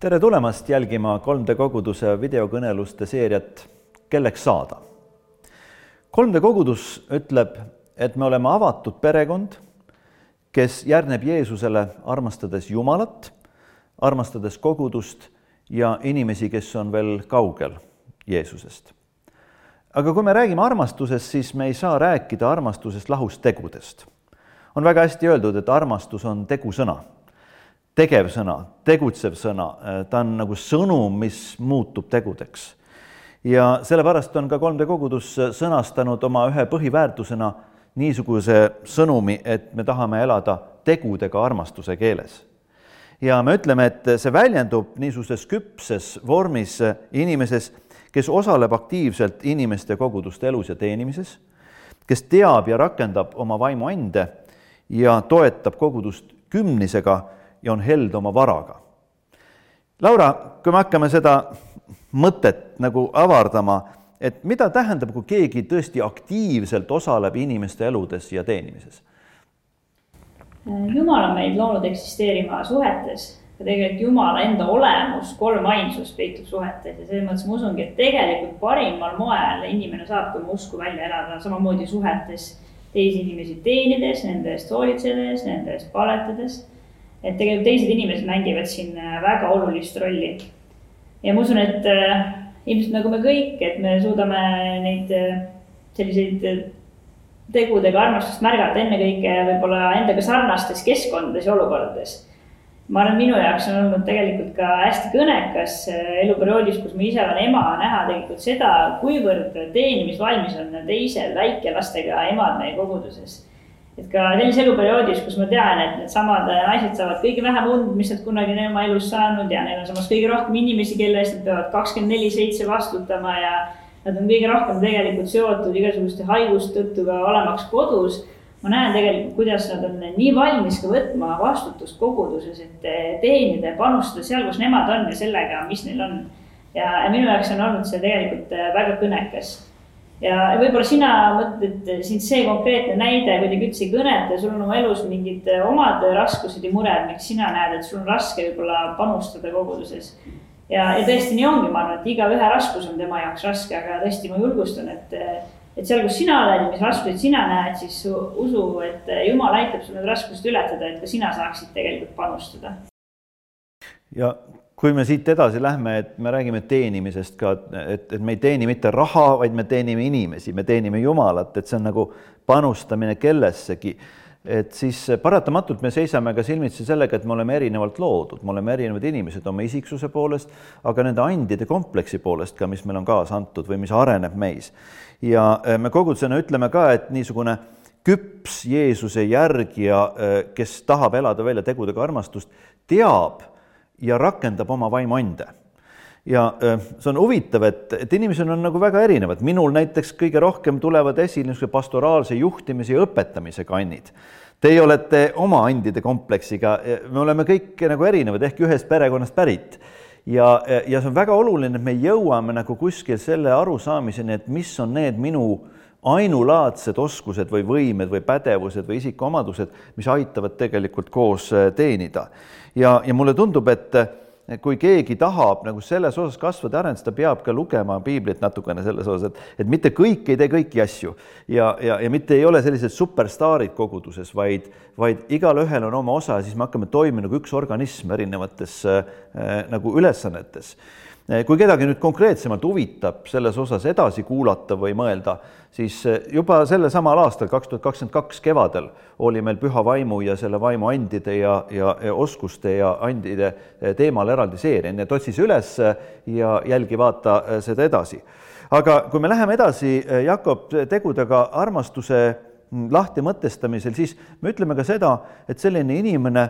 tere tulemast jälgima 3D koguduse videokõneluste seeriat Kelleks saada. 3D kogudus ütleb, et me oleme avatud perekond, kes järgneb Jeesusele, armastades Jumalat, armastades kogudust ja inimesi, kes on veel kaugel Jeesusest. aga kui me räägime armastusest, siis me ei saa rääkida armastusest lahus tegudest. on väga hästi öeldud, et armastus on tegusõna tegevsõna, tegutsev sõna, ta on nagu sõnum, mis muutub tegudeks. ja sellepärast on ka 3D kogudus sõnastanud oma ühe põhiväärtusena niisuguse sõnumi, et me tahame elada tegudega armastuse keeles. ja me ütleme, et see väljendub niisuguses küpses vormis inimeses, kes osaleb aktiivselt inimeste ja koguduste elus ja teenimises, kes teab ja rakendab oma vaimuande ja toetab kogudust kümnisega ja on helde oma varaga. Laura, kui me hakkame seda mõtet nagu avardama, et mida tähendab, kui keegi tõesti aktiivselt osaleb inimeste eludes ja teenimises? jumal on meid loonud eksisteerima suhetes ja tegelikult Jumala enda olemus, kolmainsus peitub suhetes ja selles mõttes ma usungi, et tegelikult parimal moel inimene saabki oma usku välja elada, samamoodi suhetes teisi inimesi teenides, nende eest hoolitsedes, nende eest paletades et tegelikult teised inimesed mängivad siin äh, väga olulist rolli. ja ma usun, et äh, ilmselt nagu me kõik, et me suudame neid äh, selliseid tegudega armastust märgata ennekõike võib-olla endaga sarnastes keskkondades ja olukordades. ma arvan, minu jaoks on olnud tegelikult ka hästi kõnekas eluperioodis, kus ma ise olen ema, näha tegelikult seda, kuivõrd teenimisvalmis on teised väikelastega emad meie koguduses et ka sellises eluperioodis, kus ma tean, et needsamad naised saavad kõige vähem und, mis nad kunagi on oma elus saanud ja neil on samas kõige rohkem inimesi, kelle eest nad peavad kakskümmend neli seitse vastutama ja nad on kõige rohkem tegelikult seotud igasuguste haiguste tõttu ka olemaks kodus. ma näen tegelikult, kuidas nad on nii valmis ka võtma vastutust koguduses, et teenida ja panustada seal, kus nemad on ja sellega, mis neil on. ja, ja minu jaoks on olnud see tegelikult väga kõnekas ja võib-olla sina mõtled, sind see konkreetne näide kuidagi üldse ei kõneta, sul on oma elus mingid äh, omad raskused ja mured, miks sina näed, et sul on raske võib-olla panustada koguduses. ja, ja tõesti nii ongi, ma arvan, et igaühe raskus on tema jaoks raske, aga tõesti ma julgustan, et, et seal, kus sina oled ja mis raskuseid sina näed, siis usu, et Jumal aitab sul need raskused ületada, et ka sina saaksid tegelikult panustada. ja kui me siit edasi lähme, et me räägime teenimisest ka, et, et me ei teeni mitte raha, vaid me teenime inimesi, me teenime Jumalat, et see on nagu panustamine kellessegi. et siis paratamatult me seisame ka silmitsi sellega, et me oleme erinevalt loodud, me oleme erinevad inimesed oma isiksuse poolest, aga nende andide kompleksi poolest ka, mis meil on kaasa antud või mis areneb meis. ja eh, me kogudusena ütleme ka, et niisugune küps Jeesuse järgija, eh, kes tahab elada välja tegudega armastust, teab ja rakendab oma vaimuande. ja see on huvitav, et, et inimesed on nagu väga erinevad, minul näiteks kõige rohkem tulevad esile niisuguse pastoraalse juhtimise ja õpetamise kannid. Teie olete oma andide kompleksiga, me oleme kõik nagu erinevad, ehk ühest perekonnast pärit ja, ja see on väga oluline, et me jõuame nagu kuskil selle arusaamiseni, et mis on need minu ainulaadsed oskused või võimed või pädevused või isikuomadused, mis aitavad tegelikult koos teenida. Ja, ja mulle tundub, et kui keegi tahab nagu selles osas kasvada ja areneda, siis ta peab ka lugema piiblit natukene selles osas, et, et mitte kõik ei tee kõiki asju. Ja, ja, ja mitte ei ole sellised superstaarid koguduses, vaid, vaid igalühel on oma osa siis me hakkame toimima nagu üks organism erinevates äh, nagu ülesannetes kui kedagi nüüd konkreetsemalt huvitab selles osas edasi kuulata või mõelda, siis eh, juba sellel samal aastal, kaks tuhat kakskümmend kaks kevadel oli meil püha vaimu ja selle vaimu andide ja, ja, ja oskuste ja andide eh, teemal eraldi seeria, nii et otsi see üles ja jälgi vaata seda edasi. aga kui me läheme edasi Jakob tegudega armastuse mm, lahtimõtestamisel, siis me ütleme ka seda, et selline inimene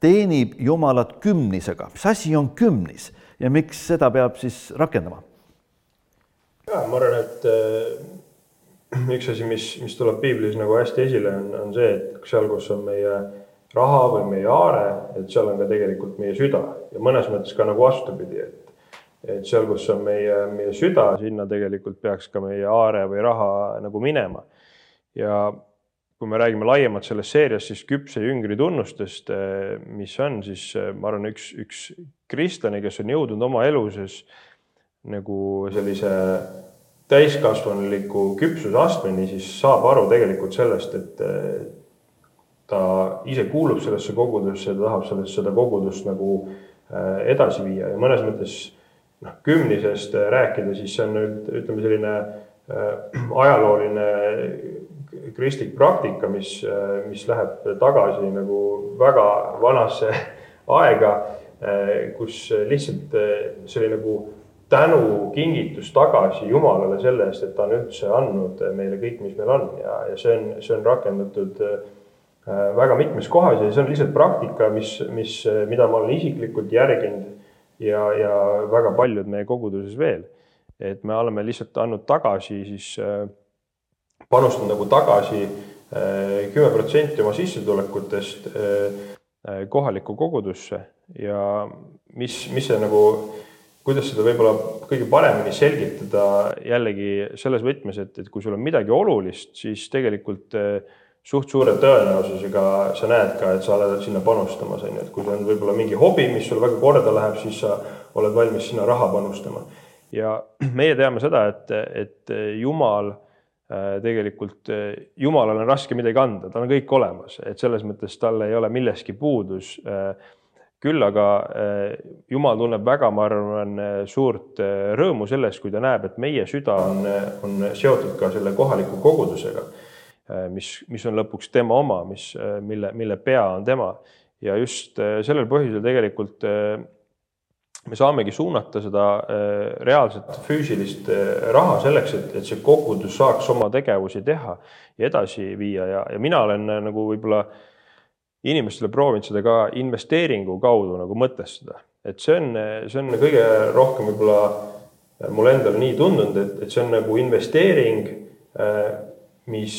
teenib Jumalat kümnisega. mis asi on kümnis? Ja miks seda peab siis rakendama? ja ma arvan, et äh, üks asi, mis, mis tuleb piiblis nagu hästi esile, on, on see, et seal, kus on meie raha või meie aare, et seal on ka tegelikult meie süda ja mõnes mõttes ka nagu vastupidi, et et seal, kus on meie, meie süda, sinna tegelikult peaks ka meie aare või raha nagu minema. ja kui me räägime laiemalt sellest seeriast, siis küpse jüngri tunnustest, mis on siis, ma arvan, üks, üks kristlane, kes on jõudnud oma eluses nagu sellise täiskasvanuliku küpsusastmeni, siis saab aru tegelikult sellest, et ta ise kuulub sellesse kogudusse, ta tahab sellest, seda kogudust nagu edasi viia. Ja mõnes mõttes noh, kümnisest rääkida, siis see on nüüd ütleme, selline ajalooline kristlik praktika, mis, mis läheb tagasi nagu väga vanasse aega, kus lihtsalt see oli nagu tänukingitus tagasi Jumalale selle eest, et ta on üldse andnud meile kõik, mis meil on ja, ja see on, see on rakendatud väga mitmes kohas ja see on lihtsalt praktika, mis, mis, mida ma olen isiklikult järginud ja, ja väga paljud meie koguduses veel. et me oleme lihtsalt andnud tagasi siis äh, panustan nagu tagasi eh, kümme protsenti oma sissetulekutest eh, eh, kohalikku kogudusse ja mis, mis see nagu, kuidas seda võib-olla kõige paremini selgitada jällegi selles võtmes, et, et kui sul on midagi olulist, siis tegelikult suht suure tõenäosusega sa näed ka, et sa oled sinna panustamas, on ju, et kui see on võib-olla mingi hobi, mis sul väga korda läheb, siis sa oled valmis sinna raha panustama. ja meie teame seda, et, et Jumal Äh, tegelikult äh, Jumalal on raske midagi anda, tal on kõik olemas, et selles mõttes tal ei ole milleski puudus. Äh, küll aga Jumal tunneb väga, ma arvan, suurt rõõmu sellest, kui ta näeb, et meie süda on, on seotud ka selle kohaliku kogudusega, mis, mis on lõpuks tema oma, mis, mille, mille pea on tema ja just sellel põhjusel tegelikult me saamegi suunata seda äh, reaalset füüsilist äh, raha selleks, et, et see kogudus saaks oma tegevusi teha ja edasi viia ja, ja mina olen äh, nagu võib-olla inimestele proovinud seda ka investeeringu kaudu nagu mõtestada, et see on, see on kõige rohkem võib-olla mulle endale nii tundunud, et, et see on nagu investeering, mis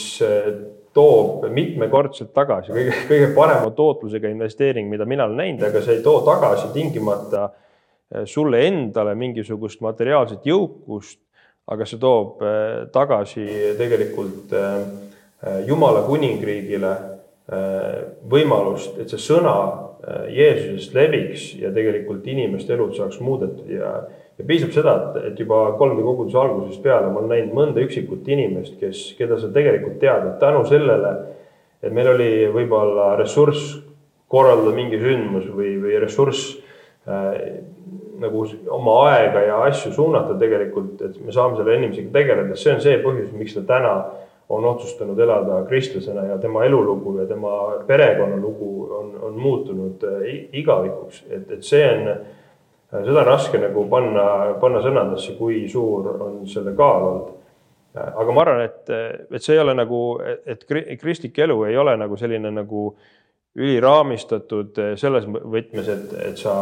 toob mitmekordselt tagasi, kõige, kõige parema tootlusega investeering, mida mina olen näinud, aga see ei too tagasi tingimata äh, sulle endale mingisugust materiaalset jõukust, aga see toob äh, tagasi tegelikult äh, Jumala kuningriigile võimalust, et see sõna Jeesusest leviks ja tegelikult inimeste elud saaks muudetud. Ja, ja piisab seda, et, et juba 3D koguduse algusest peale ma olen näinud mõnda üksikut inimest, kes, keda sa tegelikult tead, et tänu sellele, et meil oli võib-olla ressurss korraldada mingi sündmus või, või ressurss äh, nagu oma aega ja asju suunata tegelikult, et me saame selle inimesega tegeleda, see on see põhjus, miks ta täna on otsustanud elada kristlasena ja tema elulugu ja tema perekonnalugu on, on muutunud äh, igavikuks, et, et see on, äh, seda on raske nagu panna, panna sõnadesse, kui suur on selle kaal olnud. Äh, aga ma arvan, et, et see ei ole nagu, et kristlik elu ei ole nagu selline nagu üliraamistatud selles võtmes, et, et sa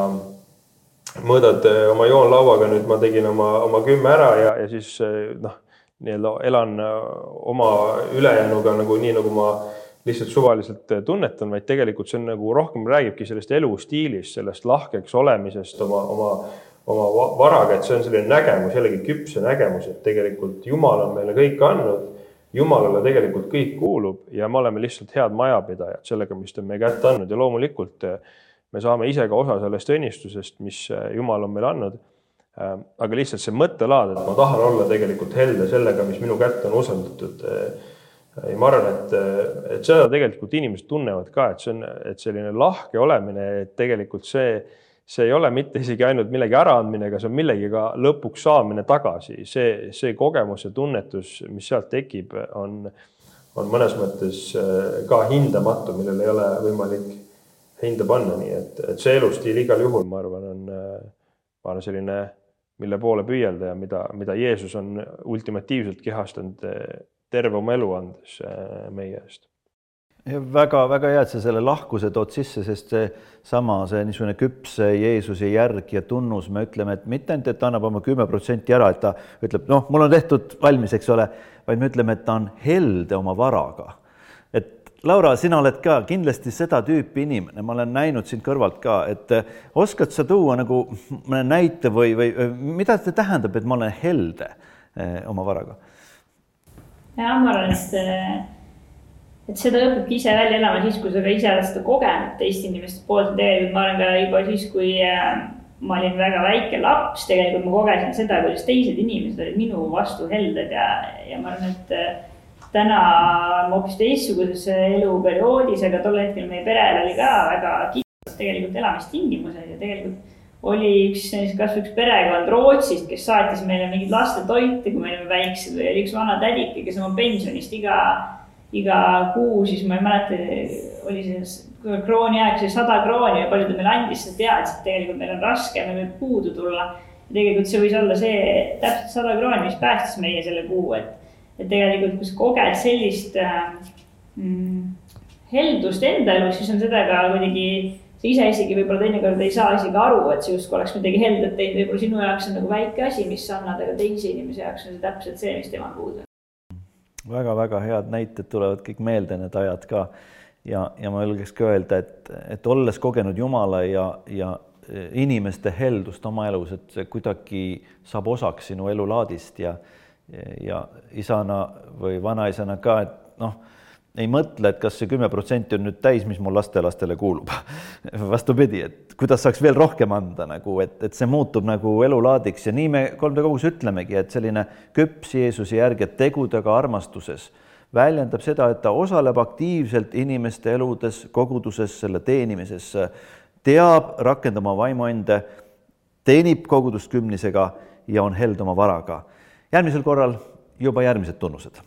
mõõdad eh, oma joonlauaga, nüüd ma tegin oma, oma kümme ära ja, ja siis eh, noh, nii-öelda elan eh, oma ülejäänuga nagu nii, nagu ma lihtsalt suvaliselt tunnetan, vaid tegelikult see on nagu rohkem räägibki sellest elustiilist, sellest lahkeks olemisest oma, oma, oma varaga, et see on selline nägemus, jällegi küpse nägemus, et tegelikult Jumal on meile kõik andnud. Jumalale tegelikult kõik kuulub ja me oleme lihtsalt head majapidajad sellega, mis ta on meie kätte andnud ja loomulikult me saame ise ka osa sellest õnnistusest, mis äh, Jumal on meile andnud. Äh, aga lihtsalt see mõttelaad, et ma tahan olla tegelikult helde sellega, mis minu kätte on usaldatud. Äh, ja ma arvan, et, et seda tegelikult inimesed tunnevad ka, et see on, et selline lahke olemine, et tegelikult see, see ei ole mitte isegi ainult millegi äraandmine, aga see on millegiga lõpuks saamine tagasi, see, see kogemus ja tunnetus, mis sealt tekib, on, on mõnes mõttes ka hindamatu, millel ei ole võimalik hinda panna, nii et, et see elustiil igal juhul, ma arvan, on, ma arvan, selline, mille poole püüelda ja mida, mida Jeesus on ultimatiivselt kehastanud terve oma elu andes äh, meie eest väga-väga hea, et sa selle lahkuse tood sisse, sest seesama, see niisugune küps Jeesuse järg ja tunnus, me ütleme, et mitte ainult, et ta annab oma kümme protsenti ära, et ta ütleb, noh, mul on tehtud valmis, eks ole, vaid me ütleme, et ta on helde oma varaga Laura, sina oled ka kindlasti seda tüüpi inimene, ma olen näinud sind kõrvalt ka, et oskad sa tuua nagu mõne näite või, või mida see tähendab, et ma olen helde eh, oma varaga? ja ma arvan, et et seda õpibki ise välja elama siis, kui sa ka ise oled seda kogenud teiste inimeste poolt. Ja tegelikult ma olen ka juba siis, kui äh, ma olin väga väike laps, tegelikult ma kogesin seda, kuidas teised inimesed olid minu vastu helded ja, ja ma arvan, et äh, täna ma hoopis teistsuguses eluperioodis, aga tol hetkel meie perel oli ka väga kitsad tegelikult elamistingimused ja tegelikult oli üks, kasvõi üks perekond Rootsist, kes saatis meile mingeid lastetoite, kui me olime väiksed või oli üks vana tädike, kes oma pensionist iga iga kuu, siis ma ei mäleta, oli see krooni aeg, see sada krooni ja palju ta meile andis, sa teadsid, et tegelikult meil on raske, meil võib puudu tulla. tegelikult see võis olla see täpselt sada krooni, mis päästis meie selle kuu, et, et tegelikult, kui sa koged sellist äh, mm, heldust enda elus, siis on seda ka kuidagi sa ise isegi võib-olla teinekord ei saa isegi aru, et see justkui oleks midagi heldet teinud, võib-olla sinu jaoks on nagu väike asi, mis sa annad, aga teise inimese jaoks on see täpselt see, mis temal puudu on väga-väga head näited tulevad kõik meelde, need ajad ka. ja, ja ma julgeks ka öelda, et, et olles kogenud Jumala ja, ja inimeste heldust oma elus, et see kuidagi saab osaks sinu elulaadist ja ja isana või vanaisana ka, et noh ei mõtle, et kas see kümme protsenti on nüüd täis, mis mul lastelastele kuulub vastupidi, et kuidas saaks veel rohkem anda nagu, et, et see muutub nagu elulaadiks ja nii me 3D kogus ütlemegi, et selline küps Jeesuse järgi, tegudega armastuses väljendab seda, et ta osaleb aktiivselt inimeste eludes, koguduses, selle teenimises, teab rakendama vaimuande, teenib kogudust kümnisega ja on held oma varaga. järgmisel korral juba järgmised tunnused